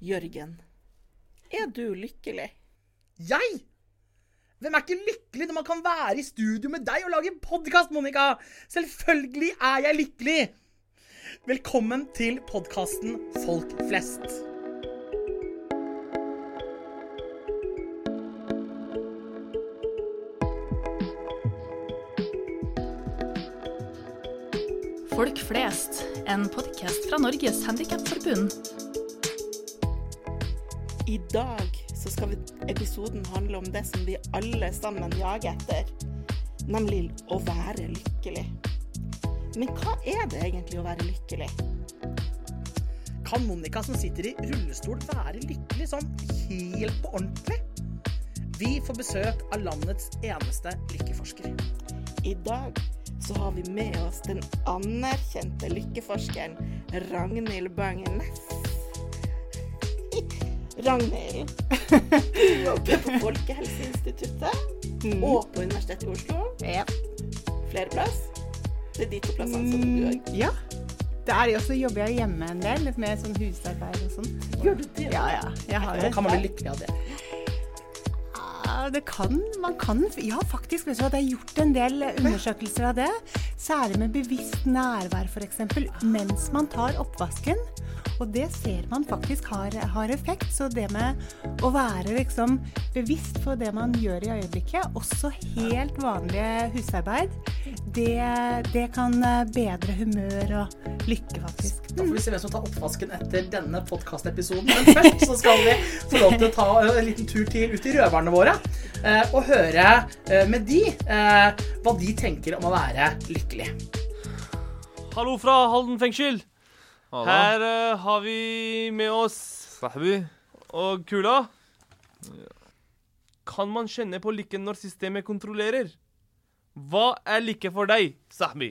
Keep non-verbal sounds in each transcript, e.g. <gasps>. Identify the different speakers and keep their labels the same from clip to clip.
Speaker 1: Jørgen, er du lykkelig?
Speaker 2: Jeg? Hvem er ikke lykkelig når man kan være i studio med deg og lage podkast, Monica? Selvfølgelig er jeg lykkelig! Velkommen til podkasten Folk flest.
Speaker 3: Folk flest, en podkast fra Norges Handikapforbund.
Speaker 1: I dag så skal episoden handle om det som vi alle sammen jager etter, nemlig å være lykkelig. Men hva er det egentlig å være lykkelig?
Speaker 2: Kan Monica som sitter i rullestol være lykkelig sånn helt på ordentlig? Vi får besøk av landets eneste lykkeforsker.
Speaker 1: I dag så har vi med oss den anerkjente lykkeforskeren Ragnhild Bangen Næss. Ragnhild, <laughs> du jobber på Folkehelseinstituttet og på Universitetet i Oslo.
Speaker 4: Ja.
Speaker 1: Flere plass? Det er de to plassene som du har.
Speaker 4: ja. Der også jobber jeg hjemme en del, litt med sånn husarbeid og sånt.
Speaker 1: Gjør du det?
Speaker 4: Ja, ja. Jeg har det.
Speaker 2: kan man bli lykkelig av det?
Speaker 4: Det kan, man kan Ja, faktisk. Vet du hva, det er gjort en del undersøkelser av det. Særlig med bevisst nærvær, f.eks. mens man tar oppvasken. Og det ser man faktisk har, har effekt. Så det med å være liksom bevisst for det man gjør i øyeblikket, også helt vanlige husarbeid, det, det kan eh, bedre humør og lykke, faktisk.
Speaker 2: Da får vi se hvem som tar oppvasken etter denne podkastepisoden. Men først så skal vi få lov til å ta en liten tur til ut i røverne våre. eh, Og høre eh, med de eh, hva de tenker om å være lykkelig.
Speaker 5: Hallo fra Halden fengsel. Her eh, har vi med oss
Speaker 6: Sahbi.
Speaker 5: og Kula. Kan man kjenne på lykken når systemet kontrollerer? Hva er lykke for deg, Sahmi?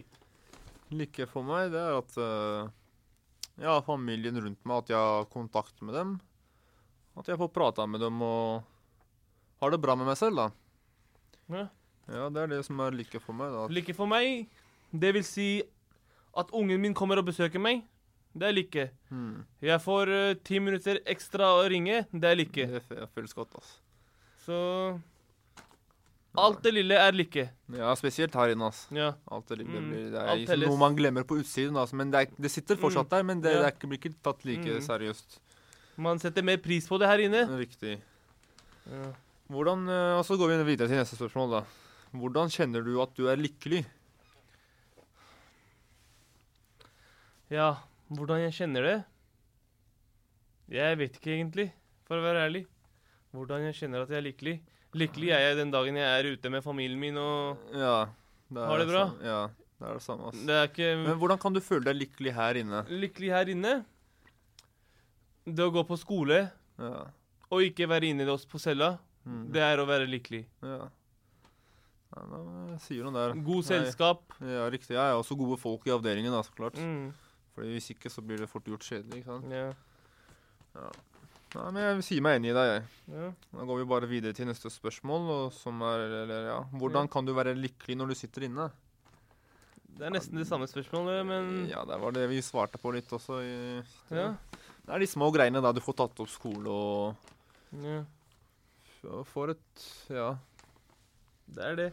Speaker 6: Lykke for meg, det er at uh, jeg har familien rundt meg, at jeg har kontakt med dem. At jeg får prata med dem og har det bra med meg selv, da.
Speaker 5: Ja.
Speaker 6: Ja, det er det som er lykke for meg. da.
Speaker 5: Lykke for meg, det vil si at ungen min kommer og besøker meg. Det er lykke.
Speaker 6: Hmm.
Speaker 5: Jeg får uh, ti minutter ekstra å ringe. Det er lykke.
Speaker 6: Det føles godt, altså.
Speaker 5: Så Alt det lille er lykke.
Speaker 6: Ja, spesielt her inne, altså.
Speaker 5: Ja.
Speaker 6: Alt det, lille
Speaker 5: Mm.
Speaker 6: blir, det er
Speaker 5: Alt
Speaker 6: liksom
Speaker 5: telles.
Speaker 6: noe man glemmer på utsiden, altså. Men det, er, det sitter fortsatt
Speaker 5: Mm.
Speaker 6: der, men det,
Speaker 5: Ja.
Speaker 6: det er ikke, blir ikke tatt like
Speaker 5: Mm.
Speaker 6: seriøst.
Speaker 5: Man setter mer pris på det her inne.
Speaker 6: Riktig.
Speaker 5: Ja.
Speaker 6: Hvordan, eh, og så går vi videre til neste spørsmål, da. Hvordan kjenner du at du er lykkelig?
Speaker 5: Ja, hvordan jeg kjenner det? Jeg vet ikke egentlig, for å være ærlig. Hvordan jeg kjenner at jeg er lykkelig. Lykkelig er jeg den dagen jeg er ute med familien min og
Speaker 6: Ja. Det
Speaker 5: Har det bra?
Speaker 6: sam- Ja, det er det samme. Altså.
Speaker 5: Det er ikke
Speaker 6: Men hvordan kan du føle deg lykkelig her inne?
Speaker 5: lykkelig her inne. Det å gå på skole
Speaker 6: Ja.
Speaker 5: og ikke være inne i oss på cella,
Speaker 6: Mm.
Speaker 5: det er å være lykkelig.
Speaker 6: ja. Nei, da, sier noe der.
Speaker 5: God
Speaker 6: Nei,
Speaker 5: selskap.
Speaker 6: Ja, riktig. Jeg er også gode folk i avdelingen, da, så klart.
Speaker 5: Mm,
Speaker 6: Fordi Hvis ikke, så blir det fort gjort kjedelig. ikke sant?
Speaker 5: Ja.
Speaker 6: ja, Nei, men Jeg sier meg enig i deg, jeg.
Speaker 5: ja.
Speaker 6: Da går vi bare videre til neste spørsmål. Og som er, eller, ja. Hvordan kan du være lykkelig når du sitter inne?
Speaker 5: Det er nesten det samme spørsmålet, men
Speaker 6: Ja, det var det vi svarte på litt også. I,
Speaker 5: ja.
Speaker 6: Det er de små greiene da du får tatt opp skole og
Speaker 5: ja.
Speaker 6: får et Ja.
Speaker 5: Det er det.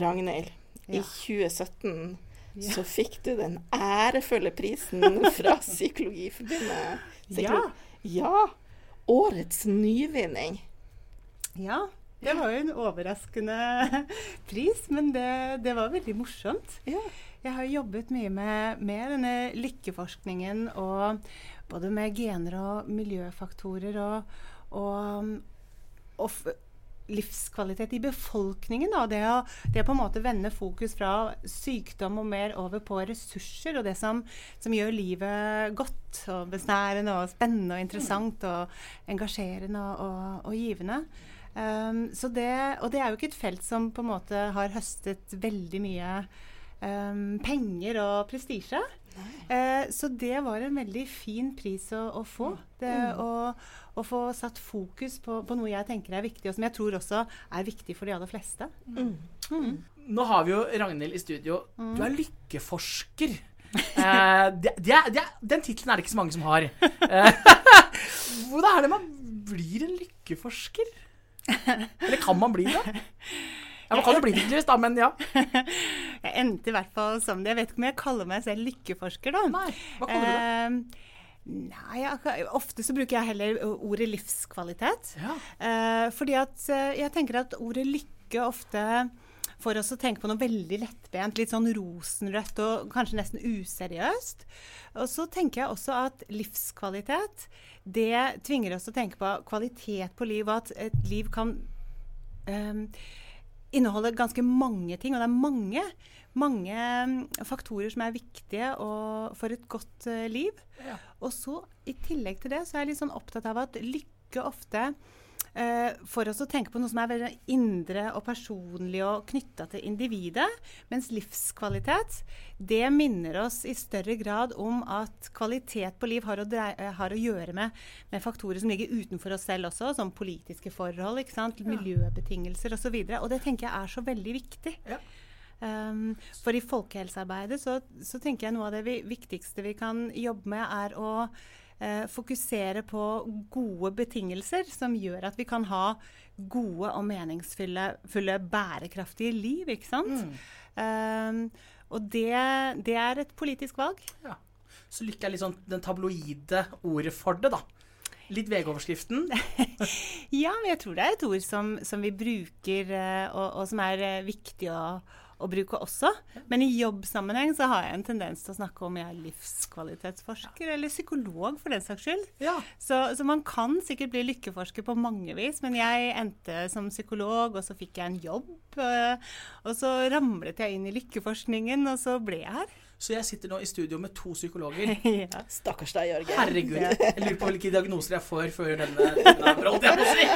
Speaker 1: Ragnhild, i 2017
Speaker 4: Ja.
Speaker 1: så fikk du den ærefulle prisen fra Psykologiforbundet.
Speaker 4: Ja.
Speaker 1: Ja. Årets nyvinning.
Speaker 4: Ja, det var jo en overraskende pris, men det, det var veldig morsomt.
Speaker 1: Ja.
Speaker 4: Jeg har jobbet mye med, med denne lykkeforskningen, og både med gener og miljøfaktorer og, og, og livskvalitet i befolkningen. Da. Det, å, det å på en måte vende fokus fra sykdom og mer over på ressurser, og det som, som gjør livet godt og besnærende og spennende og interessant og engasjerende og, og, givende. Um, det, og det er jo ikke et felt som på en måte har høstet veldig mye um, penger og prestisje. Eh, så det var en veldig fin pris å, å få. Det å, å få satt fokus på, på noe jeg tenker er viktig, og som jeg tror også er viktig for de aller fleste. Mm.
Speaker 2: Nå har vi jo Ragnhild i studio. Du er lykkeforsker. Eh, det, det, er- er- den tittelen er det ikke så mange som har. Eh, <laughs> er det man blir en lykkeforsker? Eller kan man bli det? Ja, Man kan jo bli tydeligvis, da, men ja. <laughs>
Speaker 4: Jeg endte i hvert fall som det. Jeg vet ikke om jeg kaller meg selv lykkeforsker, da.
Speaker 2: Nei, hva kaller du det?
Speaker 4: Eh, Nei, jeg, ofte så bruker jeg heller ordet livskvalitet.
Speaker 2: Ja.
Speaker 4: Eh, fordi at eh, jeg tenker at ordet lykke ofte får oss å tenke på noe veldig lettbent, litt sånn rosenrødt og kanskje nesten useriøst. Og så tenker jeg også at livskvalitet, det tvinger oss til å tenke på kvalitet på liv, og at et liv kan eh, inneholde ganske mange ting. Og det er mange, mange mm, faktorer som er viktige og, for et godt eh, liv.
Speaker 2: Ja.
Speaker 4: Og så i tillegg til det så er jeg litt sånn opptatt av at lykke ofte eh, får oss å tenke på noe som er veldig indre og personlig og knytta til individet. Mens livskvalitet det minner oss i større grad om at kvalitet på liv har å, drei, eh, har å gjøre med, med faktorer som ligger utenfor oss selv også, som politiske forhold, ikke sant? miljøbetingelser osv. Og, så videre. og det tenker jeg er så veldig viktig.
Speaker 2: Ja.
Speaker 4: Um, for i folkehelsearbeidet så, så, tenker jeg noe av det vi, viktigste vi kan jobbe med, er å fokusere på gode betingelser som gjør at vi kan ha gode og meningsfulle, fulle, bærekraftige liv. ikke sant?
Speaker 2: Mm.
Speaker 4: Um, og det, det, er et politisk valg.
Speaker 2: Ja. Så lykke er sånn den tabloide ordet for det, da. Litt VG-overskriften. <laughs>
Speaker 4: ja, men jeg tror det er et ord som, som vi bruker, eh, og, og, som er eh, viktig å å bruke også. Men i jobbsammenheng så har jeg en tendens til å snakke om jeg er livskvalitetsforsker, eller psykolog for den saks skyld.
Speaker 2: Ja.
Speaker 4: Så, så, man kan sikkert bli lykkeforsker på mange vis, men jeg endte som psykolog, og så fikk jeg en jobb. Øh, og så ramlet jeg inn i lykkeforskningen, og så ble jeg her.
Speaker 2: Så jeg sitter nå i studio med to psykologer. <laughs>
Speaker 4: ja.
Speaker 1: Stakkars deg, Jørgen.
Speaker 2: Herregud. Jeg lurer på hvilke diagnoser jeg får før denne, denne holdt jeg på å si.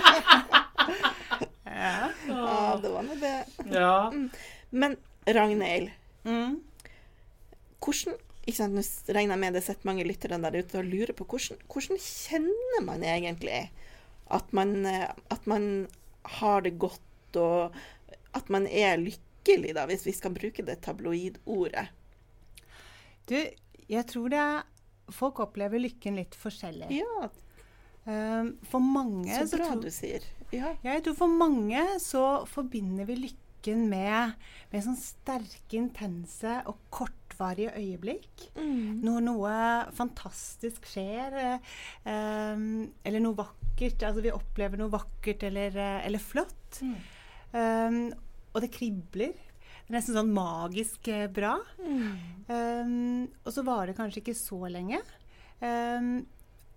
Speaker 2: <laughs>
Speaker 4: ja.
Speaker 1: ja, det var nå det.
Speaker 2: Ja.
Speaker 1: Men Ragnhild,
Speaker 4: Mm.
Speaker 1: hvordan ikke sant, Nå regner jeg med det sitter mange lyttere der ute og lurer på hvordan, hvordan kjenner man egentlig at man, eh, at man har det godt, og at man er lykkelig, da, hvis vi skal bruke det tabloidordet?
Speaker 4: Du, jeg tror det er Folk opplever lykken litt forskjellig.
Speaker 1: Ja,
Speaker 4: Um, for mange
Speaker 1: så bra
Speaker 4: tror-
Speaker 1: du sier. Ja.
Speaker 4: Jeg tror for mange så forbinder vi lykken med, med sånn sterke, intense og kortvarige øyeblikk.
Speaker 1: Mm.
Speaker 4: Når noe fantastisk skjer, eh, eller noe vakkert. Altså vi opplever noe vakkert eller, eh, eller flott.
Speaker 2: Mm.
Speaker 4: Um, og det kribler. Det er nesten sånn magisk bra. bra. Um, og så varer det kanskje ikke så lenge. Um,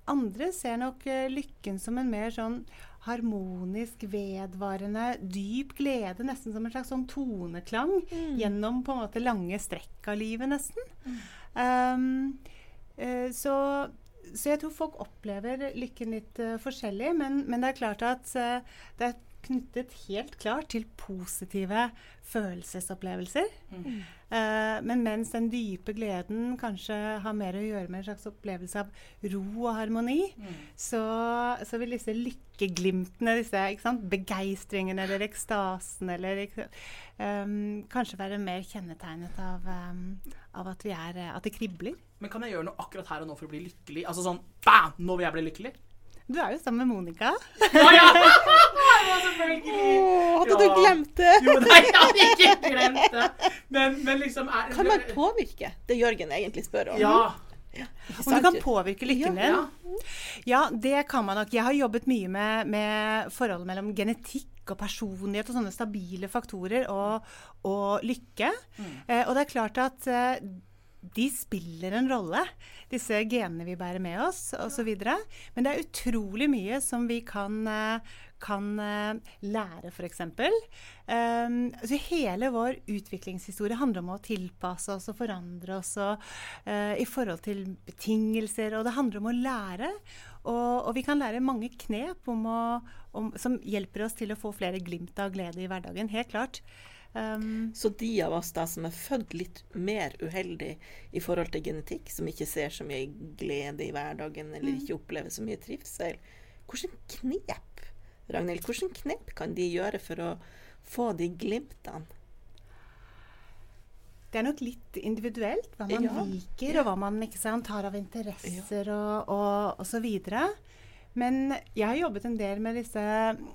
Speaker 4: andre ser nok eh, lykken som en mer sånn harmonisk, vedvarende, dyp glede. Nesten som en slags sånn toneklang gjennom på en måte lange strekk av livet, nesten. Um, uh, så, så jeg tror folk opplever lykken litt uh, forskjellig, men, men det er klart at uh, det er knyttet helt klart til positive følelsesopplevelser. Eh, men mens den dype gleden kanskje har mer å gjøre med en slags opplevelse av ro og harmoni, så, så vil disse lykkeglimtene, disse ikke begeistringene eller ekstasen eller ehm, kanskje være mer kjennetegnet av, um, av at, vi er, at det kribler.
Speaker 2: Men kan jeg gjøre noe akkurat her og nå for å bli lykkelig? Altså sånn bam! Nå vil jeg bli lykkelig.
Speaker 4: Du er jo sammen med Monica.
Speaker 2: Å ja! <laughs> ja, selvfølgelig.
Speaker 1: Å, hadde du glemt det?
Speaker 2: Jo, nei, jeg hadde ikke glemt det. Men, men liksom er,
Speaker 1: Kan man påvirke? Det Jørgen egentlig spør om.
Speaker 2: Ja.
Speaker 4: Om du kan påvirke lykken din?
Speaker 2: ja.
Speaker 4: Ja, det kan man nok. Jeg har jobbet mye med, med forholdet mellom genetikk og personlighet og sånne stabile faktorer og, og lykke. Eh, og det er klart at eh, de spiller en rolle, disse genene vi bærer med oss osv. Men det er utrolig mye som vi kan, eh, kan eh, lære, f.eks. Um, altså hele vår utviklingshistorie handler om å tilpasse oss og forandre oss og, uh, i forhold til betingelser. Og det handler om å lære. Og, og vi kan lære mange knep å, om, som hjelper oss til å få flere glimt av glede i hverdagen. Helt klart. Um,
Speaker 1: Så de av oss da som er født litt mer uheldig i forhold til genetikk, som ikke ser så mye glede i hverdagen eller ikke opplever så mye trivsel, hvordan knep Ragnhild, hvordan knep kan de gjøre for å få de glimtene?
Speaker 4: det er nok litt individuelt hva man
Speaker 1: Ja,
Speaker 4: liker, og hva man ikke sant, har av interesser og, og, og så videre. Men jeg har jobbet en del med disse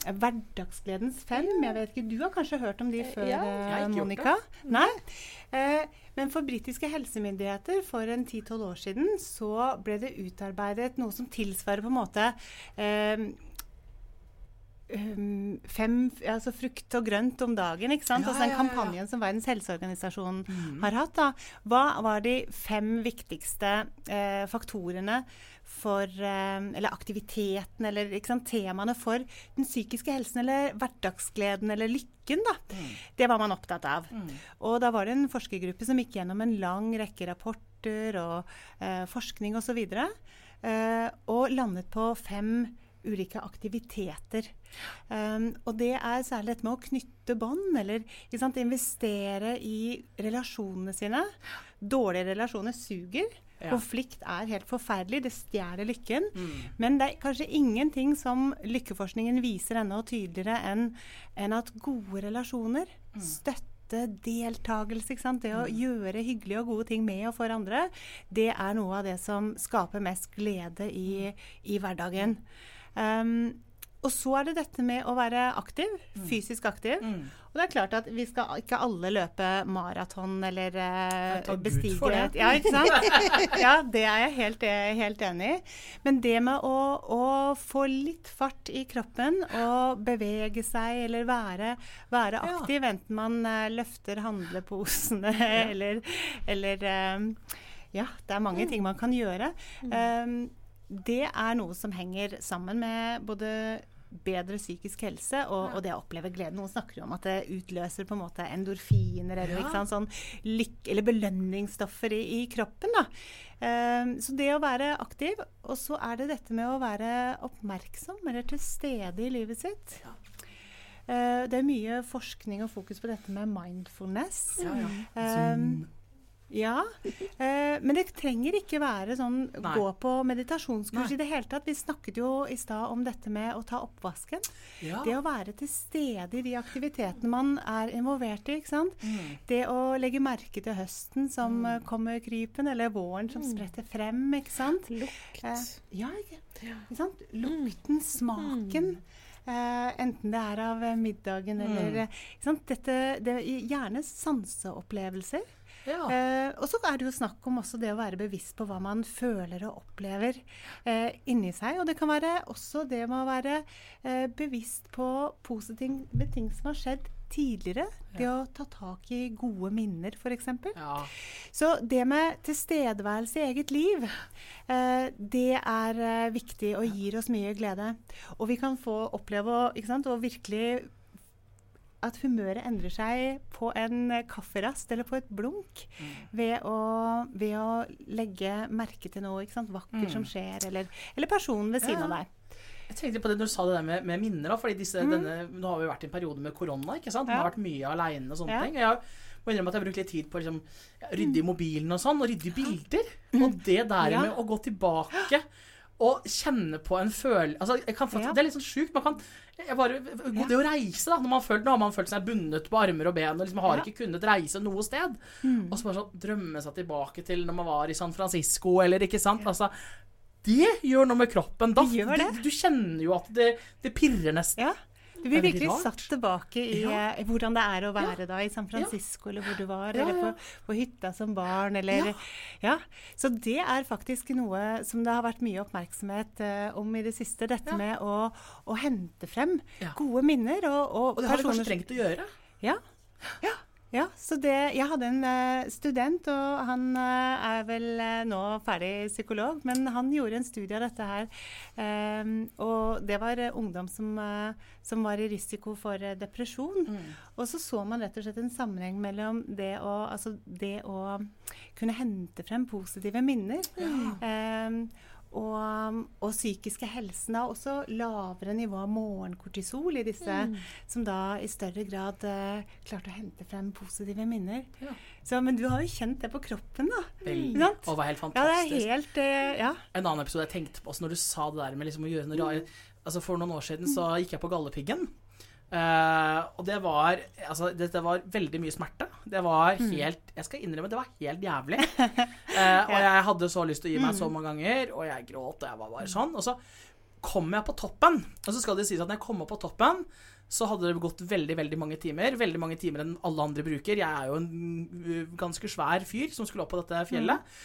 Speaker 4: Hverdagsgledens fem. Jeg vet ikke, Du har kanskje hørt om de før,
Speaker 1: Ja,
Speaker 4: eh, Monica? Nei? Eh, men for britiske helsemyndigheter for en 10-12 år siden så ble det utarbeidet noe som tilsvarer på en måte eh, um, fem, altså frukt og grønt om dagen. ikke sant?
Speaker 2: Ja,
Speaker 4: altså Den
Speaker 2: ja, ja,
Speaker 4: kampanjen som Verdens helseorganisasjon
Speaker 2: Mm.
Speaker 4: har hatt. da. Hva var de fem viktigste eh, faktorene for eh, Eller aktiviteten, eller sant, temaene for den psykiske helsen, eller hverdagsgleden, eller lykken. da. Det var man opptatt av. Og da var det en forskergruppe som gikk gjennom en lang rekke rapporter og eh, forskning osv. Eh, og landet på fem ulike aktiviteter. Um, og det er særlig dette med å knytte bånd, eller sant, investere i relasjonene sine. Dårlige relasjoner suger.
Speaker 2: Ja.
Speaker 4: Konflikt er helt forferdelig. Det stjeler lykken.
Speaker 2: Mm.
Speaker 4: Men det er kanskje ingenting som lykkeforskningen viser ennå tydeligere enn en at gode relasjoner, støtte, deltakelse, ikke sant? det å gjøre hyggelige og gode ting med og for andre, det er noe av det som skaper mest glede i, i hverdagen. Um, og så er det dette med å være aktiv, fysisk aktiv.
Speaker 2: Mm.
Speaker 4: Og det er klart at vi skal ikke alle løpe maraton eller
Speaker 2: uh,
Speaker 4: bestige
Speaker 2: for det.
Speaker 4: Ja, ikke sant? <laughs> Ja, det er jeg helt, eh, helt enig i. Men det med å, å få litt fart i kroppen og bevege seg eller være, være
Speaker 2: Ja.
Speaker 4: aktiv, enten man uh, løfter handleposene <laughs> eller, eller um, Ja, det er mange
Speaker 2: Mm.
Speaker 4: ting man kan gjøre. Um, det er noe som henger sammen med både bedre psykisk helse og, og det å oppleve glede. Noen snakker jo om at det utløser på en måte endorfiner eller,
Speaker 2: Ja.
Speaker 4: ikke sant, sånn lykke, eller belønningsstoffer i, i kroppen. Da. Um, så det å være aktiv, og så er det dette med å være oppmerksom eller til stede i livet sitt. Eh, det er mye forskning og fokus på dette med mindfulness.
Speaker 2: Ja, ja.
Speaker 4: Um, ja, eh, men det trenger ikke være sånn
Speaker 2: Nei.
Speaker 4: gå på meditasjonskurs
Speaker 2: Nei.
Speaker 4: i det hele tatt. Vi snakket jo i stad om dette med å ta oppvasken.
Speaker 2: Ja.
Speaker 4: Det å være til stede i de aktivitetene man er involvert i. ikke sant?
Speaker 2: Mm.
Speaker 4: Det å legge merke til høsten som mm. kommer krypen, eller våren som spretter frem. ikke sant?
Speaker 1: Lukt.
Speaker 4: Eh, ja, ikke, ikke sant? Lukten, smaken. Uh, enten det er av eh, middagen eller mm. Dette, det, Gjerne sanseopplevelser.
Speaker 2: Ja.
Speaker 4: Eh, og så er det jo snakk om også det å være bevisst på hva man føler og opplever eh, inni seg. Og det kan være også det med å være eh, bevisst på positive ting som har skjedd tidligere. Det å ta tak i gode minner, f.eks.
Speaker 2: ja.
Speaker 4: Så det med tilstedeværelse i eget liv, eh, det er eh, viktig og gir oss mye glede. Og vi kan få oppleve å virkelig at humøret endrer seg på en eh, kafferast eller på et blunk ved, å, ved å legge merke til noe ikke sant, vakkert som skjer, eller, eller personen ved siden
Speaker 2: Ja.
Speaker 4: av deg.
Speaker 2: Jeg tenkte på det når du sa det der med, med minner. Da, fordi disse, denne, Nå har vi vært i en periode med korona. ikke sant? Man
Speaker 4: Mm.
Speaker 2: Har vært mye aleine og sånne
Speaker 4: Ja.
Speaker 2: ting. Jeg må innrømme at jeg har brukt litt tid på å liksom, rydde i mobilen og sånn, og rydde i bilder. Og det der
Speaker 4: Mm. Ja.
Speaker 2: med å gå tilbake og kjenne på en følelse altså,
Speaker 4: Ja.
Speaker 2: Det er litt sånn sjukt. Man kan bare, Det å reise, da. Man følt, nå har man følt seg bundet på armer og ben og liksom har
Speaker 4: Ja.
Speaker 2: ikke kunnet reise noe sted.
Speaker 4: Mm.
Speaker 2: Og så bare sånn drømme seg tilbake til når man var i San Francisco, eller ikke sant. Altså, det gjør noe med kroppen. Da. Du, du kjenner jo at det, det pirrer nesten.
Speaker 4: Ja. Du blir virkelig
Speaker 2: rart.
Speaker 4: satt tilbake i
Speaker 2: Ja.
Speaker 4: eh, hvordan det er å være da i San Francisco, eller hvor du var,
Speaker 2: Ja,
Speaker 4: eller på, på hytta som barn, eller
Speaker 2: Ja.
Speaker 4: ja. Så det er faktisk noe som det har vært mye oppmerksomhet uh, om i det siste. Dette
Speaker 2: Ja.
Speaker 4: med å, å hente frem
Speaker 2: Ja.
Speaker 4: gode minner. Og, og,
Speaker 2: Og det har du
Speaker 4: personer
Speaker 2: kanskje trengt å gjøre.
Speaker 4: Ja. ja. Ja, så det, Jeg hadde en eh, student, og han eh, er vel eh, nå ferdig psykolog, men han gjorde en studie av dette her. Ehm, og det var ungdom som, som var i risiko for depresjon. depresjon. Og så så man rett og slett en sammenheng mellom det å, altså det å kunne hente frem positive minner. Ehm, og, og psykiske helsen har også lavere nivå av morgenkortisol i disse som da i større grad eh, klarte å hente frem positive minner.
Speaker 2: Ja.
Speaker 4: Så, men du har jo kjent det på kroppen, da.
Speaker 2: Veldig.
Speaker 4: Sant?
Speaker 2: Og var helt
Speaker 4: Ja, det
Speaker 2: fantastisk.
Speaker 4: er helt eh, Ja.
Speaker 2: En annen episode jeg tenkte på også når du sa det der med liksom å gjøre noe rare Altså For noen år siden så gikk jeg på Galdhøpiggen. Eh, og det var Altså, dette var veldig mye smerte. Det var helt Jeg skal innrømme, det var helt jævlig. Uh, <laughs> og jeg hadde så lyst til å gi meg så mange ganger, og jeg gråt, og jeg var bare sånn. Og så kom jeg på toppen. Og så skal det sies at når jeg kom opp på toppen, så hadde det gått veldig veldig mange timer. Veldig mange timer enn alle andre bruker. Jeg er jo en uh, ganske svær fyr som skulle opp på dette fjellet.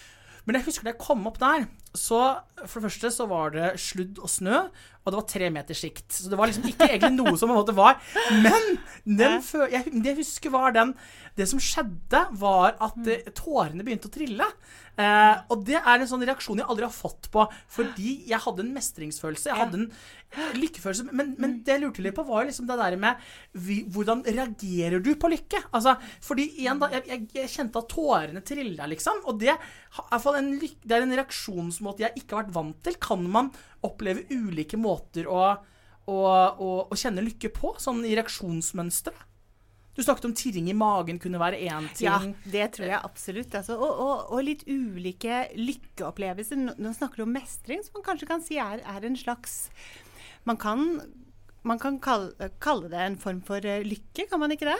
Speaker 2: Men jeg husker da jeg kom opp der, så for det første så var det sludd og snø, og det var tre meters sikt. Så det var liksom ikke egentlig noe som på en måte var Men den før, jeg, det jeg husker var den Det som skjedde, var at eh, tårene begynte å trille. Eh, og det er en sånn reaksjon jeg aldri har fått på, fordi jeg hadde en mestringsfølelse. Jeg hadde en lykkefølelse. Men, men det jeg lurte litt på, var liksom det der med vi, hvordan reagerer du på lykke? Altså, fordi igjen da, jeg, jeg, jeg kjente at tårene trilla, liksom. Og det, er i hvert fall en, det er en reaksjonsmåte jeg ikke har vært vant til. Kan man oppleve ulike måter å, å, å, å kjenne lykke på? Sånn i reaksjonsmønstre? Du snakket om tirring i magen kunne være én ting.
Speaker 4: Ja, det tror jeg absolutt. Altså, og, og, og litt ulike lykkeopplevelser. Nå snakker du om mestring, som man kanskje kan si er, er en slags Man kan, man kan kalle, kalle det en form for eh, lykke, kan man ikke det?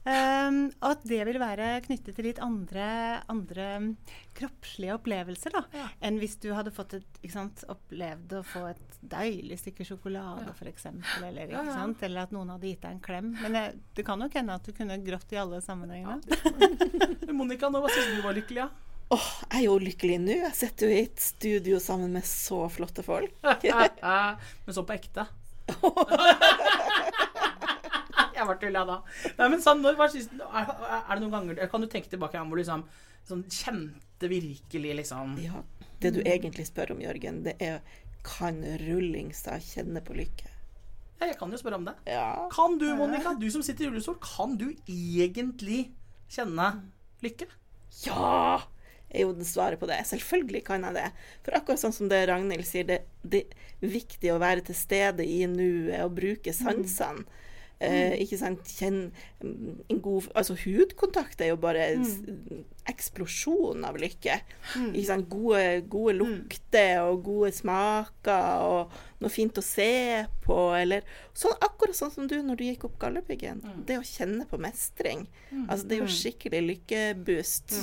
Speaker 4: Um, og at det vil være knyttet til litt andre, andre kroppslige opplevelser da, enn hvis du hadde fått et, ikke sant, opplevd å få et deilig stykke sjokolade, for f.eks. Eller,
Speaker 2: Ja, ja.
Speaker 4: eller at noen hadde gitt deg en klem. Men jeg, det kan nok hende at du kunne grått i alle sammenhengene.
Speaker 2: Men Monica, nå hva syns du var lykkelig? Ja?
Speaker 1: Åh, jeg er jo lykkelig nå. Jeg sitter jo i et studio sammen med så flotte folk. <laughs>
Speaker 2: Men så på ekte. <laughs> Jeg var tulla da. Nei, men sånn, når, sist, er, er det noen ganger Kan du tenke tilbake her hvor du liksom, sånn, kjente virkelig liksom
Speaker 1: Ja, det du egentlig spør om, Jørgen, det er kan Rullingstad kjenne på lykke?
Speaker 2: ja, Jeg kan jo spørre om det.
Speaker 1: Ja.
Speaker 2: Kan du, Monica, du som sitter i rullestol, kan du egentlig kjenne lykke?
Speaker 1: Ja! er jo det svaret på det. Selvfølgelig kan jeg det. For akkurat sånn som det Ragnhild sier, det, det er viktig å være til stede i nuet og bruke sansene. Eh, ikke sant? Kjenn mm, en god Altså, hudkontakt er jo bare en eksplosjon av lykke. Ikke sant? Gode, gode lukter og gode smaker og noe fint å se på, eller sånn, Akkurat sånn som du når du gikk opp Galdhøpiggen. Det å kjenne på mestring. Altså, det er jo skikkelig lykkeboost.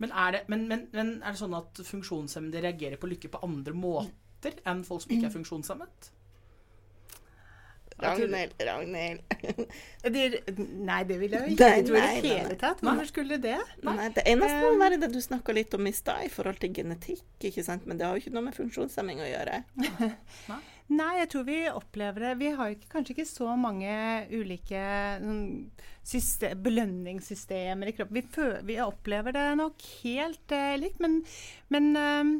Speaker 2: Men er, det, men, men, men er det sånn at funksjonshemmede reagerer på lykke på andre måter enn folk som ikke er funksjonshemmet?
Speaker 1: Ragnhild, Ragnhild.
Speaker 4: Det, nei, det vil jeg ikke
Speaker 1: Nei,
Speaker 4: tro i det hele tatt. Hvorfor skulle det?
Speaker 1: Nei, det eneste må være det du snakka litt om i stad, i forhold til genetikk. ikke sant? Men det har jo ikke noe med funksjonshemming å gjøre. <laughs>
Speaker 4: Nei, jeg tror vi opplever det. Vi har ikke, kanskje ikke så mange ulike system, belønningssystemer i kroppen. Vi, vi opplever det nok helt eh, likt, men, men eh,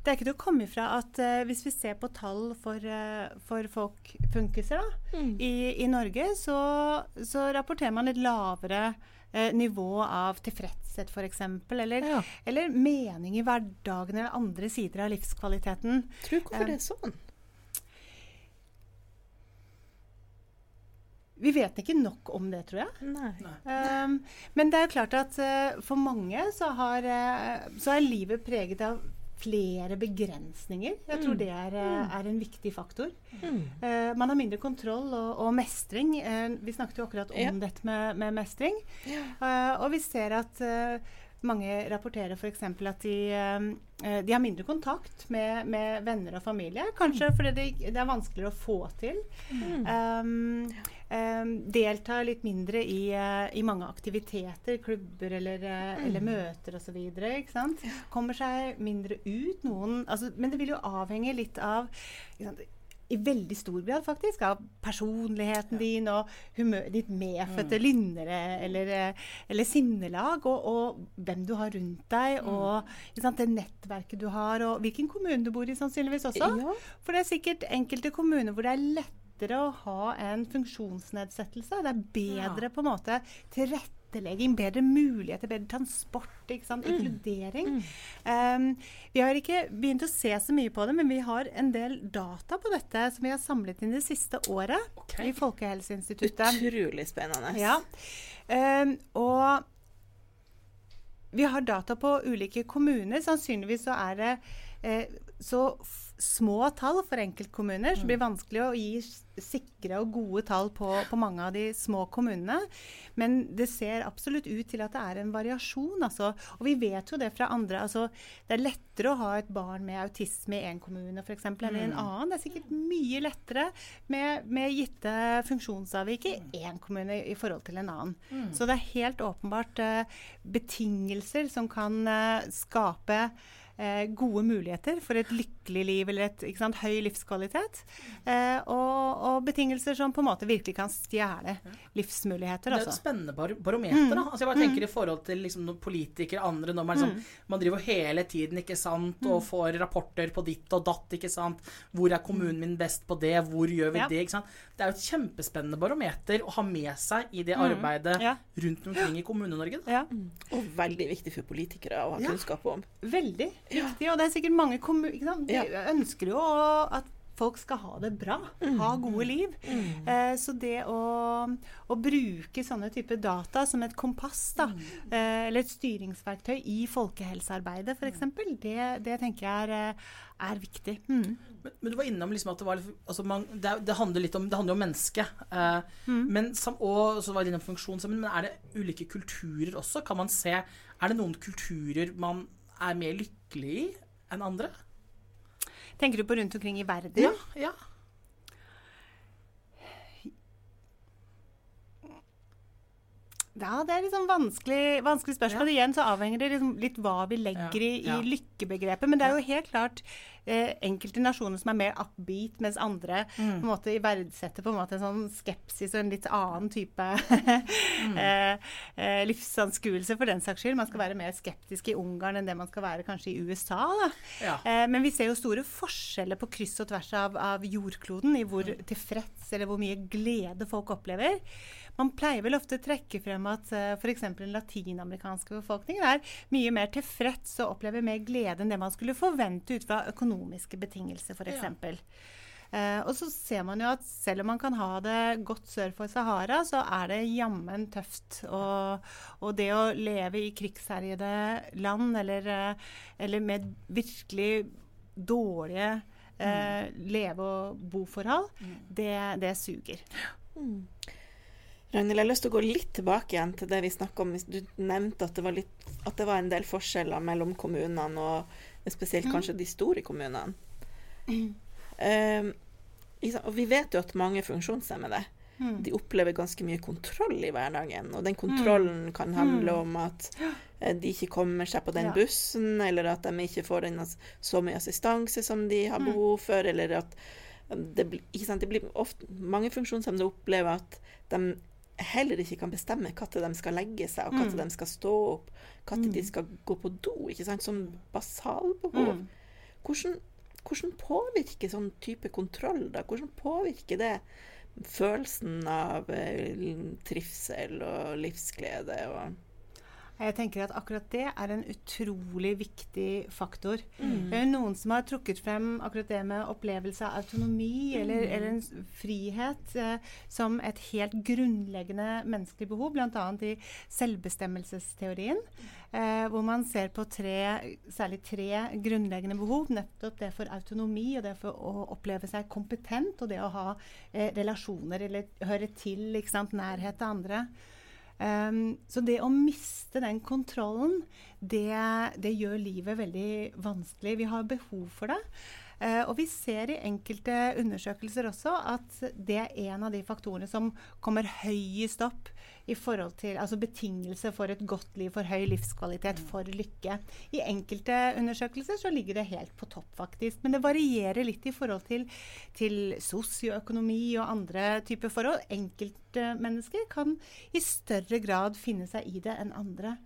Speaker 4: det er ikke til å komme ifra at uh, hvis vi ser på tall for, uh, for folk funkiser da, i, i Norge, så, så rapporterer man et lavere uh, nivå av tilfredshet, f.eks. Eller,
Speaker 1: Ja.
Speaker 4: eller mening i hverdagen eller andre sider av livskvaliteten.
Speaker 1: Tror hvorfor det er sånn.
Speaker 4: Vi vet ikke nok om det, tror jeg.
Speaker 1: Nei.
Speaker 4: Um, men det er jo klart at for mange så, har, så er livet preget av flere begrensninger. Jeg tror det er, eh, er en viktig faktor.
Speaker 1: Mm.
Speaker 4: Uh, man har mindre kontroll og, og mestring. Uh, vi snakket jo akkurat om
Speaker 1: Ja.
Speaker 4: dette med, med mestring. Eh, og vi ser at mange rapporterer f.eks. at de, eh, eh, de har mindre kontakt med, med venner og familie. Kanskje fordi det, det er vanskeligere å få til. Um, um, deltar litt mindre i, uh, i mange aktiviteter, klubber eller, uh, eller møter osv. Kommer seg mindre ut. Noen, altså, men det vil jo avhenge litt av ikke sant, i veldig stor grad faktisk av personligheten din og humør, ditt medfødte lynnere eller, eh, eller sinnelag, og, og hvem du har rundt deg, og ikke sant, det nettverket du har, og hvilken kommune du bor i sannsynligvis også.
Speaker 1: Ja.
Speaker 4: For det er sikkert enkelte kommuner hvor det er lettere å ha en funksjonsnedsettelse. Det er bedre på en måte tilrettelegging, bedre muligheter, bedre transport, ikke sant? inkludering. Um, vi har ikke begynt å se så mye på det, men vi har en del data på dette som vi har samlet inn det siste året
Speaker 2: okay.
Speaker 4: i Folkehelseinstituttet.
Speaker 1: Utrolig spennende.
Speaker 4: Ja. Um, og vi har data på ulike kommuner. Sannsynligvis så er det eh, så små tall for enkeltkommuner, så det blir vanskelig å gi sikre og gode tall på, på mange av de små kommunene. Men det ser absolutt ut til at det er en variasjon. Altså. Og vi vet jo det fra andre. Altså, det er lettere å ha et barn med autisme i én kommune for eksempel, enn i en annen. Det er sikkert mye lettere med, med gitte funksjonsavvik i én kommune i forhold til en annen. Så det er helt åpenbart uh, betingelser som kan uh, skape gode muligheter for et lykkelig liv eller et ikke sant, høy livskvalitet. Eh, og, og betingelser som på en måte virkelig kan stjele livsmuligheter.
Speaker 2: Det er et
Speaker 4: Altså.
Speaker 2: spennende bar barometer. da. Altså jeg bare tenker I forhold til liksom, noen politikere andre når man, liksom, man driver hele tiden ikke sant, og får rapporter på ditt og datt. ikke sant? Hvor er kommunen min best på det? Hvor gjør vi
Speaker 4: Ja.
Speaker 2: det? ikke sant? Det er jo et kjempespennende barometer å ha med seg i det arbeidet
Speaker 4: Ja.
Speaker 2: rundt omkring i Kommune-Norge.
Speaker 4: Ja.
Speaker 1: Og veldig viktig for politikere å ha
Speaker 2: Ja.
Speaker 1: kunnskap om.
Speaker 4: Veldig viktig. Og det er sikkert mange kommuner De ønsker jo at folk skal ha det bra, ha gode liv. Eh, så det å, å bruke sånne typer data som et kompass, da, eh, eller et styringsverktøy i folkehelsearbeidet f.eks., det, det tenker jeg er, eh, er viktig. Mm.
Speaker 2: Men, men du var innom liksom at det var altså man, det, det handler litt om det handler om mennesket. Eh, men og så var det innom funksjonshemmen. Men er det ulike kulturer også? Kan man se Er det noen kulturer man er mer lykkelig i enn andre?
Speaker 4: Tenker du på rundt omkring i verden?
Speaker 2: Ja. ja.
Speaker 4: Ja, det er liksom vanskelig, vanskelig spørsmål. Igjen så avhenger det liksom litt hva vi legger i,
Speaker 2: Ja, ja.
Speaker 4: i lykkebegrepet. Men det er jo helt klart eh, enkelte nasjoner som er mer upbeat, mens andre
Speaker 2: Mm.
Speaker 4: på en måte verdsetter på en måte en sånn skepsis og en litt annen type
Speaker 2: Mm. <laughs>
Speaker 4: eh, eh, livsanskuelse for den saks skyld. Man skal være mer skeptisk i Ungarn enn det man skal være kanskje i USA. Da.
Speaker 2: Ja.
Speaker 4: Eh, men vi ser jo store forskjeller på kryss og tvers av, av jordkloden i hvor tilfreds eller hvor mye glede folk opplever. Man pleier vel ofte å trekke frem at uh, f.eks. den latinamerikanske befolkningen er mye mer tilfreds og opplever mer glede enn det man skulle forvente ut fra økonomiske betingelser, f.eks. Uh, og så ser man jo at selv om man kan ha det godt sør for Sahara, så er det jammen tøft. Og, og det å leve i krigsherjede land eller, eh, eller med virkelig dårlige eh, leve- og boforhold, det, det suger.
Speaker 1: Ragnhild, jeg har lyst til å gå litt tilbake igjen til det vi snakka om. Du nevnte at det, var litt, at det var en del forskjeller mellom kommunene, og spesielt kanskje de store kommunene. Ikke og vi vet jo at mange funksjonshemmede de opplever ganske mye kontroll i hverdagen. Og den kontrollen kan handle om at eh, de ikke kommer seg på den bussen, eller at de ikke får den, så mye assistanse som de har behov for, eller at det, sant? det blir ofte, Mange funksjonshemmede opplever at de heller ikke kan bestemme når de skal legge seg, og når de skal stå opp, når de skal gå på do, ikke sant? som basalbehov. Hvordan, hvordan påvirker sånn type kontroll, da? Hvordan påvirker det følelsen av eh, trivsel og livsglede og
Speaker 4: Jeg tenker at akkurat det er en utrolig viktig faktor. Det er jo noen som har trukket frem akkurat det med opplevelse av autonomi eller, eller en frihet eh, som et helt grunnleggende menneskelig behov, bl.a. i selvbestemmelsesteorien. Eh, hvor man ser på tre, særlig tre grunnleggende behov. Nettopp det for autonomi og det for å oppleve seg kompetent, og det å ha eh, relasjoner eller høre til, nærhet til andre. Um, så det å miste den kontrollen, det, det gjør livet veldig vanskelig. Vi har behov for det. Uh, og vi ser i enkelte undersøkelser også at det er en av de faktorene som kommer høyest opp i forhold til altså betingelser for et godt liv, for høy livskvalitet, for lykke. I enkelte undersøkelser så ligger det helt på topp, faktisk. Men det varierer litt i forhold til, til sosioøkonomi og andre typer forhold. Enkeltmennesker kan i større grad finne seg i det enn andre.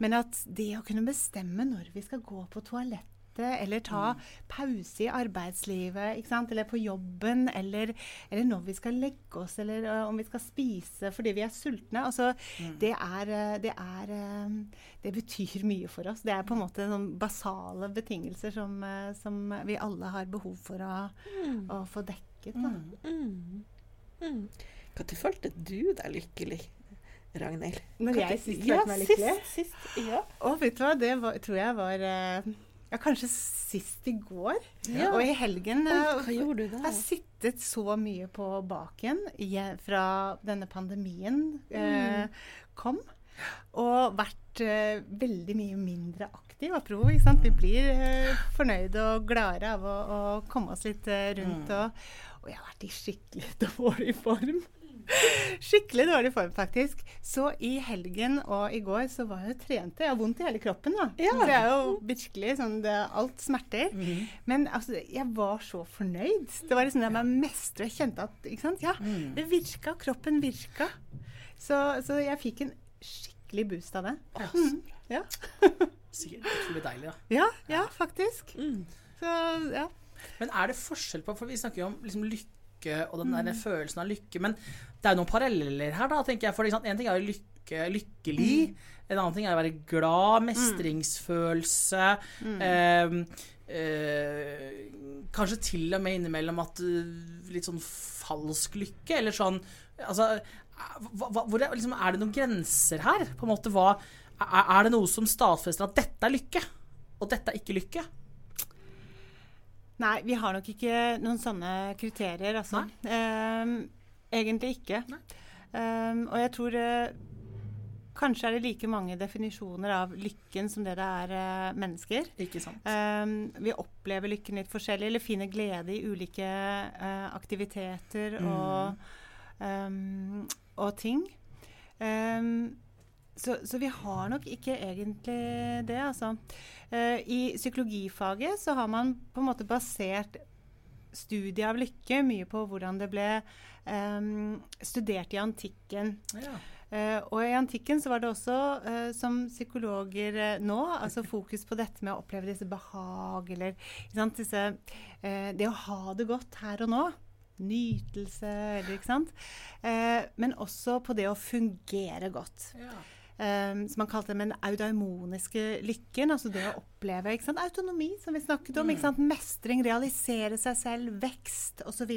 Speaker 4: Men at det å kunne bestemme når vi skal gå på toalettet, eller ta pause i arbeidslivet, ikke sant? eller på jobben, eller, eller når vi skal legge oss, eller uh, om vi skal spise fordi vi er sultne. Altså, det, er, det, er, det betyr mye for oss. Det er på en måte sånn basale betingelser som, som vi alle har behov for å, å få dekket. Da.
Speaker 1: mm. Mm. Når følte du deg lykkelig, Ragnhild?
Speaker 4: Når jeg sist
Speaker 1: ja,
Speaker 4: følte meg lykkelig?
Speaker 1: Sist, sist, ja.
Speaker 4: Og vet du hva, det var, tror jeg var eh, ja, kanskje sist i går.
Speaker 1: Ja.
Speaker 4: Og i helgen
Speaker 1: Oi,
Speaker 4: eh,
Speaker 1: hva gjorde du da?
Speaker 4: har sittet så mye på baken fra denne pandemien eh, kom, og vært eh, veldig mye mindre aktiv. Apropos, ikke sant? Vi blir eh, fornøyde og gladere av å, å komme oss litt eh, rundt. Og, og jeg har vært i skikkelig dårlig form. Skikkelig dårlig form, faktisk. Så i helgen og i går så var jeg og trente. Jeg har vondt i hele kroppen, da.
Speaker 1: Ja.
Speaker 4: Det er jo virkelig sånn det, Alt smerter. Men altså, jeg var så fornøyd. Det var liksom det jeg mestre. Jeg kjente at ikke sant? Ja, det virka. Kroppen virka. Så, så jeg fikk en skikkelig boost av det. Mm. Ja, <laughs>
Speaker 2: Sikkert utrolig deilig, da.
Speaker 4: ja, ja faktisk.
Speaker 1: Mm.
Speaker 4: Så ja.
Speaker 2: Men er det forskjell på For vi snakker jo om liksom lykke og den der følelsen av lykke. Men det er jo noen paralleller her, da, tenker jeg. For en ting er jo lykke, lykkelig. En annen ting er å være glad, mestringsfølelse. eh, eh, kanskje til og med innimellom at eh, litt sånn falsk lykke, eller sånn Altså, hva, hvor er, liksom, er det noen grenser her? På en måte, hva, er, er det noe som stadfester at dette er lykke, og dette er ikke lykke?
Speaker 4: Nei, vi har nok ikke noen sånne kriterier, altså. Um, egentlig ikke. Um, og jeg tror uh, kanskje er det like mange definisjoner av lykken som det det er uh, mennesker.
Speaker 2: Ikke sant?
Speaker 4: Um, vi opplever lykken litt forskjellig, eller finner glede i ulike uh, aktiviteter og, ehm, og ting. Ehm, så, så vi har nok ikke egentlig det, altså. Eh, I psykologifaget så har man på en måte basert studiet av lykke mye på hvordan det ble eh, studert i antikken.
Speaker 2: Ja.
Speaker 4: Eh, og i antikken så var det også, eh, som psykologer eh, nå, altså fokus på dette med å oppleve disse behag, eller sant, disse, eh, det å ha det godt her og nå. Nytelse, eller ikke sant. Eh, men også på det å fungere godt.
Speaker 2: Ja.
Speaker 4: Um, som man kalte den audaimoniske lykken. Altså det å oppleve autonomi, som vi snakket om. Sant? Mestring, realisere seg selv, vekst osv.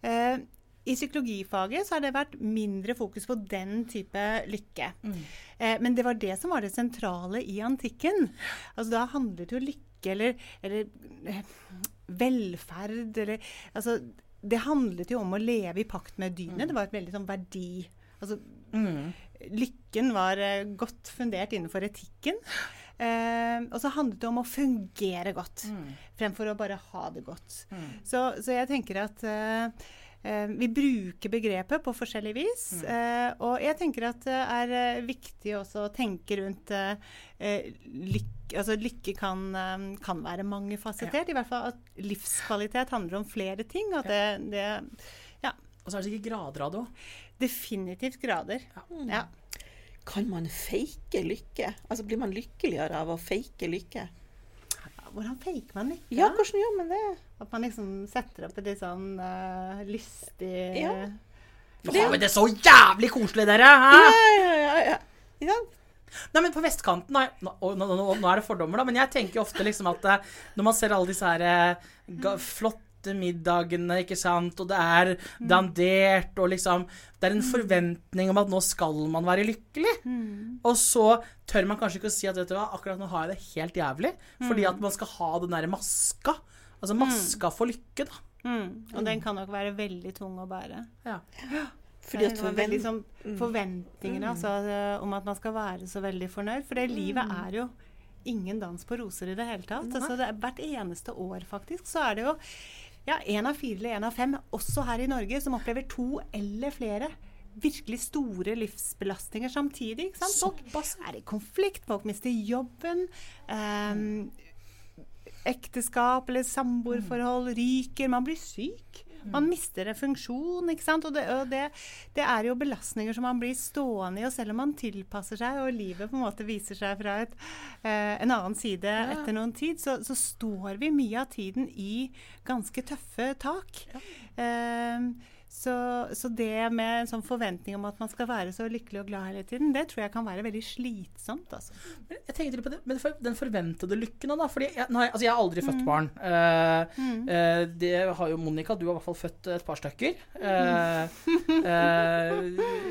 Speaker 4: Uh, I psykologifaget så har det vært mindre fokus på den type lykke. Eh, men det var det som var det sentrale i antikken. Altså Da handlet jo lykke eller, eller eh, velferd eller altså, Det handlet jo om å leve i pakt med dynet. Det var et veldig sånn verdi Altså
Speaker 2: Mm.
Speaker 4: Lykken var eh, godt fundert innenfor etikken. Eh, og så handlet det om å fungere godt, fremfor å bare ha det godt. Så, så jeg tenker at eh, eh, vi bruker begrepet på forskjellig vis. eh, og jeg tenker at det er viktig også å tenke rundt lykke. Altså lykke kan, kan være mangefasettert. I hvert fall at livskvalitet handler om flere ting. Og at det, det Ja,
Speaker 2: Og så er det sikkert grader av det òg.
Speaker 4: Definitivt grader. Ja.
Speaker 1: Kan man fake lykke? Altså Blir man lykkeligere av å fake lykke?
Speaker 4: Hvordan faker man lykke?
Speaker 1: Ja, hvordan gjør man det?
Speaker 4: At man liksom setter opp et litt sånn uh, lystig
Speaker 1: Ja.
Speaker 2: Nå har vi det så jævlig koselig, dere! Hæ?
Speaker 1: Ja, ja, ja. ja. ja.
Speaker 2: Nei, men på vestkanten nå, nå, nå, nå, er det fordommer, da, men jeg tenker ofte liksom at eh, når man ser alle disse her eh, ga, flotte middagene, ikke sant, og det er dandert, og liksom Det er en forventning om at nå skal man være lykkelig. Og så tør man kanskje ikke å si at vet du hva, akkurat nå har jeg det helt jævlig, fordi at man skal ha den derre maska. Altså maska for lykke, da.
Speaker 4: Mm. Og den kan nok være veldig tung å bære.
Speaker 2: Ja.
Speaker 1: Fordi at forvent...
Speaker 4: sånn forventningene altså, eh, om at man skal være så veldig fornøyd. For det livet er jo ingen dans på roser i det hele tatt. Altså, det er, hvert eneste år, faktisk, så er det jo ja, én av fire eller én av fem, også her i Norge, som opplever to eller flere virkelig store livsbelastninger samtidig. Ikke sant? Folk er i konflikt, folk mister jobben. Um, ekteskap eller samboerforhold ryker, man blir syk. Man mister en funksjon, ikke sant. Og, det, og det, det er jo belastninger som man blir stående i, og selv om man tilpasser seg, og livet på en måte viser seg fra et, eh, en annen side etter noen tid, så, så står vi mye av tiden i ganske tøffe tak. Eh, så, så det med en sånn forventning om at man skal være så lykkelig og glad hele tiden, det tror jeg kan være veldig slitsomt. Altså.
Speaker 2: Men jeg tenkte litt på det, men for, den forventede lykken òg, da. Fordi jeg, altså jeg har aldri født barn. Uh, mm. uh, det har jo Monica, du har i hvert fall født et par stykker. Uh,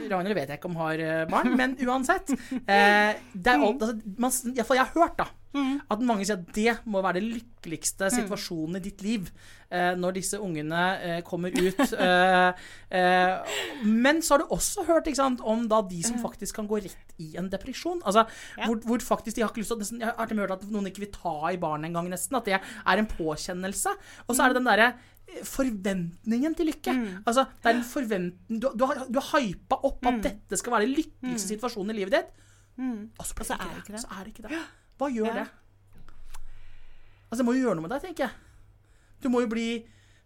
Speaker 2: Ragnhild vet jeg ikke om har eh, barn, men uansett. eh, det er alt, altså, man, jeg har hørt, da.
Speaker 4: Mm.
Speaker 2: At mange sier at det må være det lykkeligste situasjonen i ditt liv eh, når disse ungene eh, kommer ut. <laughs> eh, eh, men så har du også hørt sant, om da de som faktisk kan gå rett i en depresjon. Altså,
Speaker 4: Ja.
Speaker 2: hvor, hvor faktisk de har ikke lyst til nesten, Jeg har hørt at noen ikke vil ta i barnet engang, nesten. At det er en påkjennelse. Og så er det den derre eh, forventningen til lykke. Altså, det er en forventning Du, du, har, du har hypa opp at dette skal være den lykkeligste situasjonen i livet ditt.
Speaker 4: Mm.
Speaker 2: Og så, blir
Speaker 4: så er det ikke
Speaker 2: det.
Speaker 4: det.
Speaker 2: Så er det ikke det. <gasps> Hva gjør
Speaker 4: Ja.
Speaker 2: det? Altså, det må jo gjøre noe med deg, tenker jeg. Du må jo bli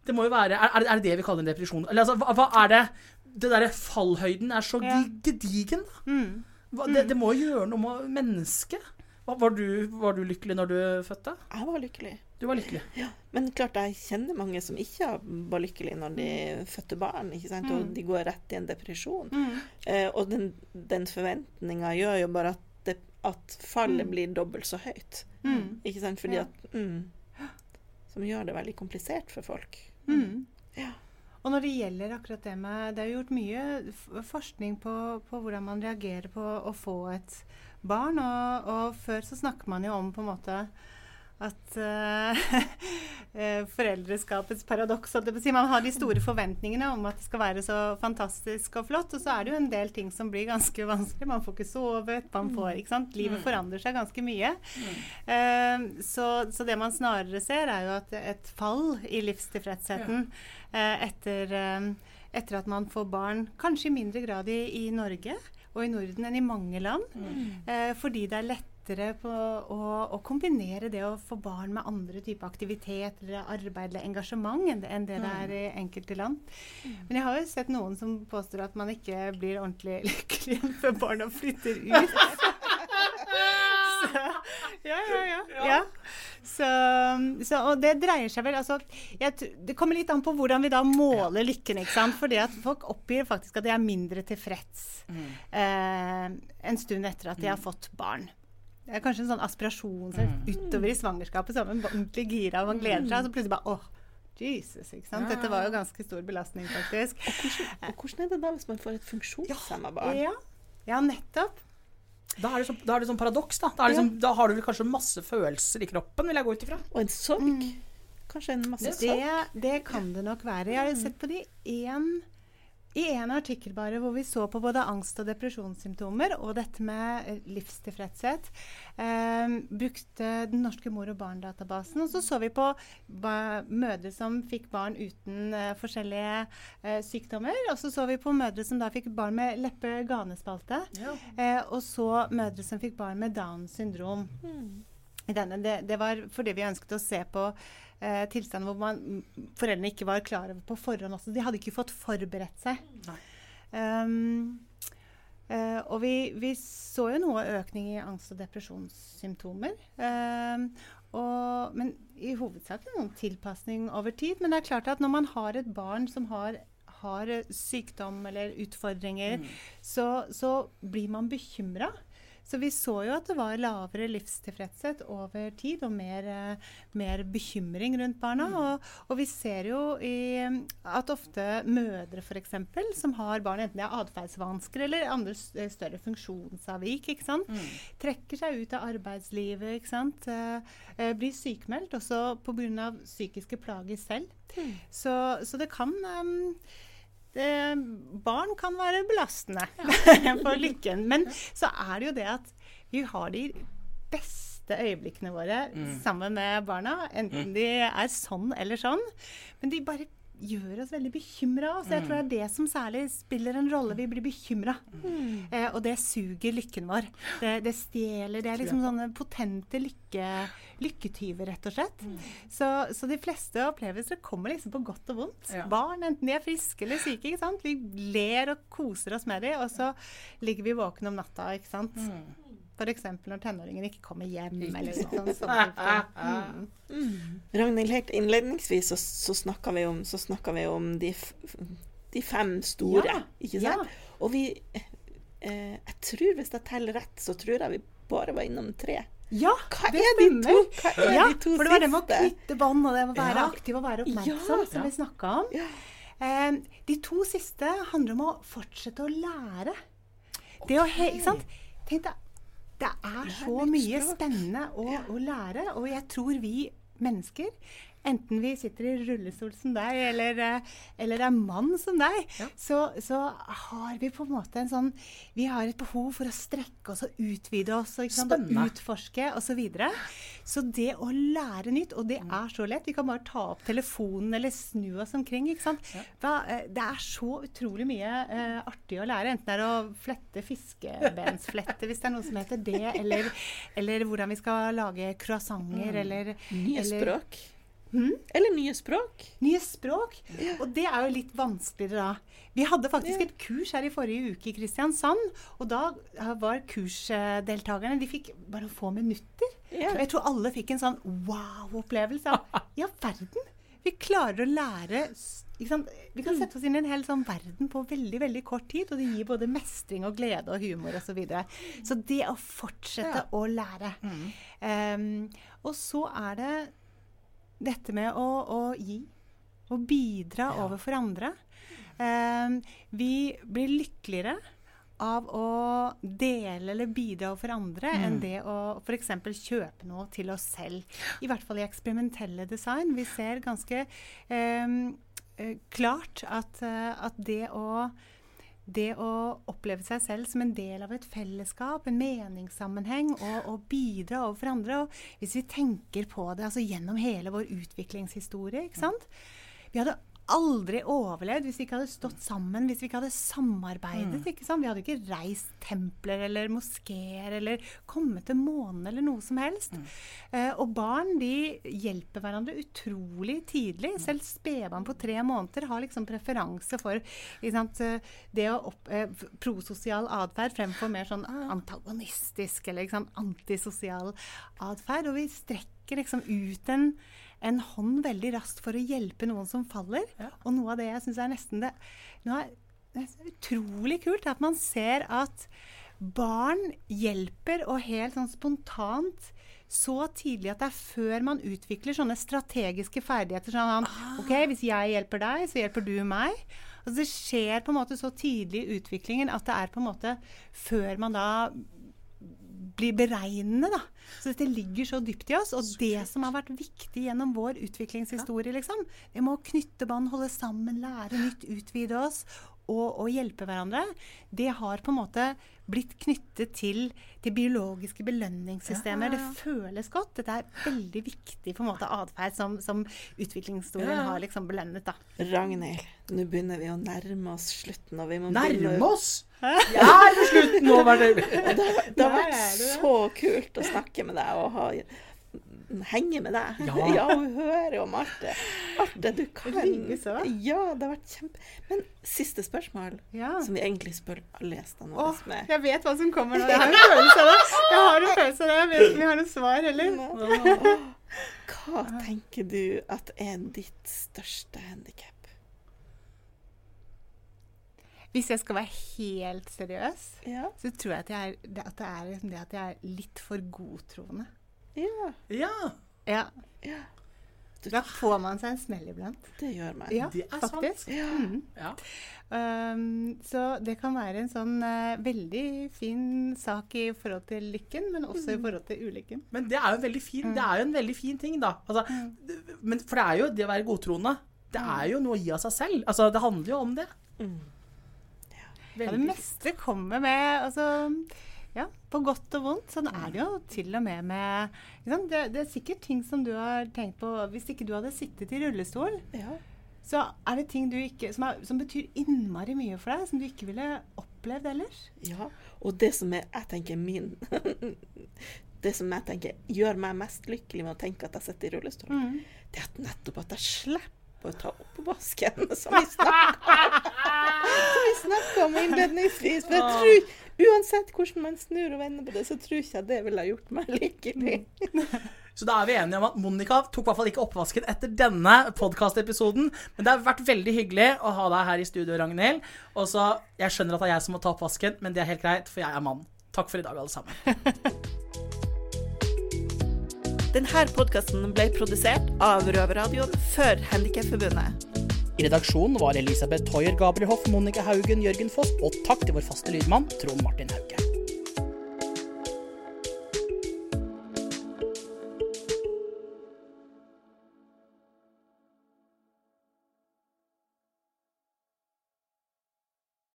Speaker 2: Det må jo være Er, er det- det vi kaller en depresjon? Eller altså, hva, hva er det Det derre fallhøyden er så
Speaker 4: Ja.
Speaker 2: gedigen, da.
Speaker 4: Mm.
Speaker 2: Hva, det, det må jo gjøre noe med mennesket. Var, du, var du lykkelig når du fødte?
Speaker 1: Jeg var lykkelig.
Speaker 2: Du var lykkelig.
Speaker 1: Ja, Men klart jeg kjenner mange som ikke var lykkelige når de fødte barn. ikke sant? Og de går rett i en depresjon.
Speaker 4: Mm.
Speaker 1: Eh, og den, den forventninga gjør jo bare at, at fallet
Speaker 4: Mm.
Speaker 1: blir dobbelt så høyt.
Speaker 4: Mm.
Speaker 1: Ikke sant? Fordi
Speaker 4: Ja.
Speaker 1: at mm, Som gjør det veldig komplisert for folk.
Speaker 4: Mm.
Speaker 1: Ja.
Speaker 4: Og når det gjelder akkurat det med Det er gjort mye forskning på, på hvordan man reagerer på å få et barn. Og, og før så snakker man jo om på en måte at <laughs> eh, foreldreskapets paradoks si. Man har de store forventningene om at det skal være så fantastisk og flott, og så er det jo en del ting som blir ganske vanskelig. Man får ikke sovet, man får ikke sant? Livet forandrer seg ganske mye. Uh, så, så det man snarere ser, er jo at et fall i livstilfredsheten uh, etter, etter at man får barn, kanskje i mindre grad i, i Norge og i Norden enn i mange land, fordi det er lettere på å, å kombinere det å få barn med andre typer aktivitet eller arbeid eller engasjement enn det, enn det det er i enkelte land. Men jeg har jo sett noen som påstår at man ikke blir ordentlig <laughs> lykkelig før barna flytter ut. <laughs> Så, ja, ja, ja. ja. Så, så, og det dreier seg vel altså, jeg, Det kommer litt an på hvordan vi da måler lykken. ikke sant? Fordi at folk oppgir faktisk at de er mindre tilfreds eh, en stund etter at de har fått barn. Det er kanskje en sånn aspirasjon så utover i svangerskapet. Så er man ordentlig gira og man gleder seg, og så plutselig bare åh, Jesus. ikke sant? Dette var jo ganske stor belastning, faktisk.
Speaker 1: Og hvordan er det da hvis man får et funksjonshemma barn?
Speaker 4: Ja, ja nettopp.
Speaker 2: Da er det sånn, da er det sånn paradoks, da. Da, er det sånn, da har du vel kanskje masse følelser i kroppen, vil jeg gå ut ifra.
Speaker 1: Og en sorg. Kanskje en masse sorg.
Speaker 4: Det, det kan det nok være. Jeg har sett på de én i en artikkel bare hvor vi så på både angst- og depresjonssymptomer og dette med eh, livstilfredshet. Eh, brukte Den norske mor- og barn-databasen. Og så så vi på mødre som fikk barn uten eh, forskjellige eh, sykdommer. Og så så vi på mødre som da fikk barn med leppe-ganespalte. Eh, og så mødre som fikk barn med Downs syndrom. I denne, det, det var fordi vi ønsket å se på eh, tilstander hvor man, foreldrene ikke var klar over på forhånd også. De hadde ikke fått forberedt seg. Um, eh, og vi, vi så jo noe økning i angst- og depresjonssymptomer. Um, og, men i hovedsak noen tilpasning over tid. Men det er klart at når man har et barn som har har sykdom eller utfordringer, så, så blir man bekymra. Så vi så jo at det var lavere livstilfredshet over tid og mer, eh, mer bekymring rundt barna. Og, og vi ser jo i, at ofte mødre f.eks. som har barn, enten det er atferdsvansker eller andre eh, større funksjonsavvik, ikke sant? trekker seg ut av arbeidslivet, ikke sant? Eh, blir sykemeldt også pga. psykiske plager selv. Så, så det kan ehm, det, barn kan være belastende <laughs> for lykken. Men så er det jo det at vi har de beste øyeblikkene våre sammen med barna. Enten de er sånn eller sånn. Men de bare gjør oss veldig bekymra. Så jeg tror det er det som særlig spiller en rolle. Vi blir bekymra. Eh, og det suger lykken vår. Det, det stjeler. Det er liksom sånne potente lykke, lykketyver, rett og slett. Så, så de fleste opplevelser kommer liksom på godt og vondt.
Speaker 2: Ja.
Speaker 4: Barn, enten de er friske eller syke. ikke sant? Vi ler og koser oss med dem, og så ligger vi våkne om natta. ikke sant? F.eks. når tenåringen ikke kommer hjem. eller sånn, sånn. <laughs> Mm.
Speaker 1: Ragnhild, helt innledningsvis så, så snakka vi om, så snakket vi om de, f de fem store,
Speaker 4: Ja,
Speaker 1: ikke sant? Og vi eh, Jeg tror, hvis jeg teller rett, så tror jeg vi bare var innom tre.
Speaker 4: Ja,
Speaker 1: Hva
Speaker 4: det
Speaker 1: er de to,
Speaker 4: stemmer.
Speaker 1: hva er
Speaker 4: Ja,
Speaker 1: de to
Speaker 4: for det var det med å knytte bånd, og det med å være
Speaker 2: Ja.
Speaker 4: aktiv og være oppmerksom,
Speaker 1: Ja,
Speaker 4: som vi snakka om.
Speaker 1: Ja.
Speaker 4: Eh, de to siste handler om å fortsette å lære. Det å he, ikke sant? Tenk deg det er så mye spennende å, å lære, og jeg tror vi mennesker Enten vi sitter i rullestol som deg, eller, eh, eller er mann som deg, så, så har vi på en måte en sånn Vi har et behov for å strekke oss og utvide oss og, og utforske osv. Så, videre. så det å lære nytt, og det er så lett Vi kan bare ta opp telefonen eller snu oss omkring. ikke sant? Hva, eh, det er så utrolig mye uh, artig å lære. Enten det er å flette fiskebensflette, hvis det er noe som heter det, eller, eller hvordan vi skal lage croissanter, eller
Speaker 1: Nye
Speaker 4: eller-
Speaker 1: språk. Eller nye språk.
Speaker 4: Nye språk. Og det er jo litt vanskeligere da. Vi hadde faktisk et kurs her i forrige uke i Kristiansand. Og da eh, var kursdeltakerne De fikk bare få minutter.
Speaker 1: Yeah.
Speaker 4: Og jeg tror alle fikk en sånn wow-opplevelse. av, Ja, verden! Vi klarer å lære? Vi kan sette oss inn i en hel sånn verden på veldig veldig kort tid, og det gir både mestring og glede og humor osv. Så, videre. så det å fortsette å lære. Em, og så er det dette med å, å gi. Å bidra overfor andre. Em, vi blir lykkeligere av å dele eller bidra overfor andre enn det å f.eks. kjøpe noe til oss selv. I hvert fall i eksperimentelle design. Vi ser ganske eh, klart at, eh, at det å det å oppleve seg selv som en del av et fellesskap, en meningssammenheng, og, og bidra overfor andre. Og hvis vi tenker på det altså gjennom hele vår utviklingshistorie ikke sant? Vi hadde aldri overlevd hvis vi ikke hadde stått sammen, hvis vi ikke hadde samarbeidet. ikke sant? Vi hadde ikke reist templer eller moskeer eller kommet til månen eller noe som helst. Eh, og barn de hjelper hverandre utrolig tidlig. Selv spedbarn på tre måneder har liksom preferanse for sant, eh, det å opp, eh, prososial atferd fremfor mer sånn antagonistisk eller sant, antisosial atferd. Og vi strekker liksom ut en, en hånd veldig raskt for å hjelpe noen som faller. Og noe av det jeg syns er nesten det noe er, det er utrolig kult, at man ser at barn hjelper og helt sånn spontant så tidlig at det er før man utvikler sånne strategiske ferdigheter. Sånn OK, hvis jeg hjelper deg, så hjelper du meg. Altså det skjer på en måte så tidlig i utviklingen at det er på en måte før man da blir beregnende, da. Så dette ligger så dypt i oss. Og det som har vært viktig gjennom vår utviklingshistorie, liksom, det med å knytte bånd, holde sammen, lære nytt, utvide oss og, og hjelpe hverandre, det har på en måte blitt knyttet til, til biologiske belønningssystemer. Det føles godt. Dette er veldig viktig på en måte atferd som, som utviklingshistorien har liksom belønnet. da.
Speaker 1: Ragnhild, nå begynner vi å nærme oss slutten. Og vi må
Speaker 2: Nærme
Speaker 1: å-
Speaker 2: oss! Ja, er slutten nå. Var det. <laughs>
Speaker 1: Det har, vært så kult å snakke med deg og ha, henge med deg.
Speaker 2: Ja. <laughs>
Speaker 1: ja hun hører om alt det, alt det du kan. Ja, det har vært kjempe... Men siste spørsmål,
Speaker 4: Ja.
Speaker 1: som vi egentlig spør alle gjestene våre
Speaker 4: Åh,
Speaker 1: med.
Speaker 4: jeg vet hva som kommer nå. Jeg <laughs> har en følelse av det. Jeg har en følelse av det. Jeg vet ikke om vi har noe svar heller. <laughs>
Speaker 1: Hva tenker du at er ditt største handikap?
Speaker 4: Hvis jeg skal være helt seriøs,
Speaker 1: Ja.
Speaker 4: så tror jeg at, jeg er, det, at det er liksom det at jeg er litt for godtroende.
Speaker 1: Ja.
Speaker 2: Ja,
Speaker 4: Ja.
Speaker 1: Ja. Du,
Speaker 4: Da får man seg en smell iblant.
Speaker 1: det gjør man.
Speaker 4: Ja,
Speaker 2: det er sant.
Speaker 4: faktisk.
Speaker 1: Ja.
Speaker 4: Mm.
Speaker 2: Ja.
Speaker 4: Um, så det kan være en sånn uh, veldig fin sak i forhold til lykken, men også i forhold til ulykken.
Speaker 2: Men det er jo en veldig fin, det er jo en veldig fin ting, da. Altså, det- men, for det er jo det å være godtroende. Det er jo noe å gi av seg selv. Altså, det handler jo om det.
Speaker 1: Mm.
Speaker 4: Ja, det meste kommer med altså, ja, på godt og vondt. Sånn er det jo til og med med ikke sant? Det, det er sikkert ting som du har tenkt på Hvis ikke du hadde sittet i rullestol,
Speaker 1: Ja.
Speaker 4: så er det ting du ikke, som, er, som betyr innmari mye for deg, som du ikke ville opplevd ellers.
Speaker 1: Ja, og det som er, jeg tenker min <laughs> Det som jeg tenker gjør meg mest lykkelig med å tenke at jeg sitter i rullestol, det er at nettopp at jeg slipper å ta oppvasken, <laughs> som vi snakka om innledningsvis. Men jeg tror, uansett hvordan man snur og vender på det, så tror ikke jeg det ville ha gjort meg lykkelig. <laughs>
Speaker 2: Så da er vi enige om at Monica tok i hvert fall ikke oppvasken etter denne podkastepisoden. Men det har vært veldig hyggelig å ha deg her i studio, Ragnhild. Og så, Jeg skjønner at det er jeg som må ta oppvasken, men det er helt greit, for jeg er mann. Takk for i dag, alle sammen. <laughs>
Speaker 1: Denne podkasten ble produsert av Røverradioen for Handikapforbundet.
Speaker 2: I redaksjonen var Elisabeth Hoier, Gabriel Hoff, Monica Haugen, Jørgen Foss, og takk til vår faste lydmann Trond Martin Hauge.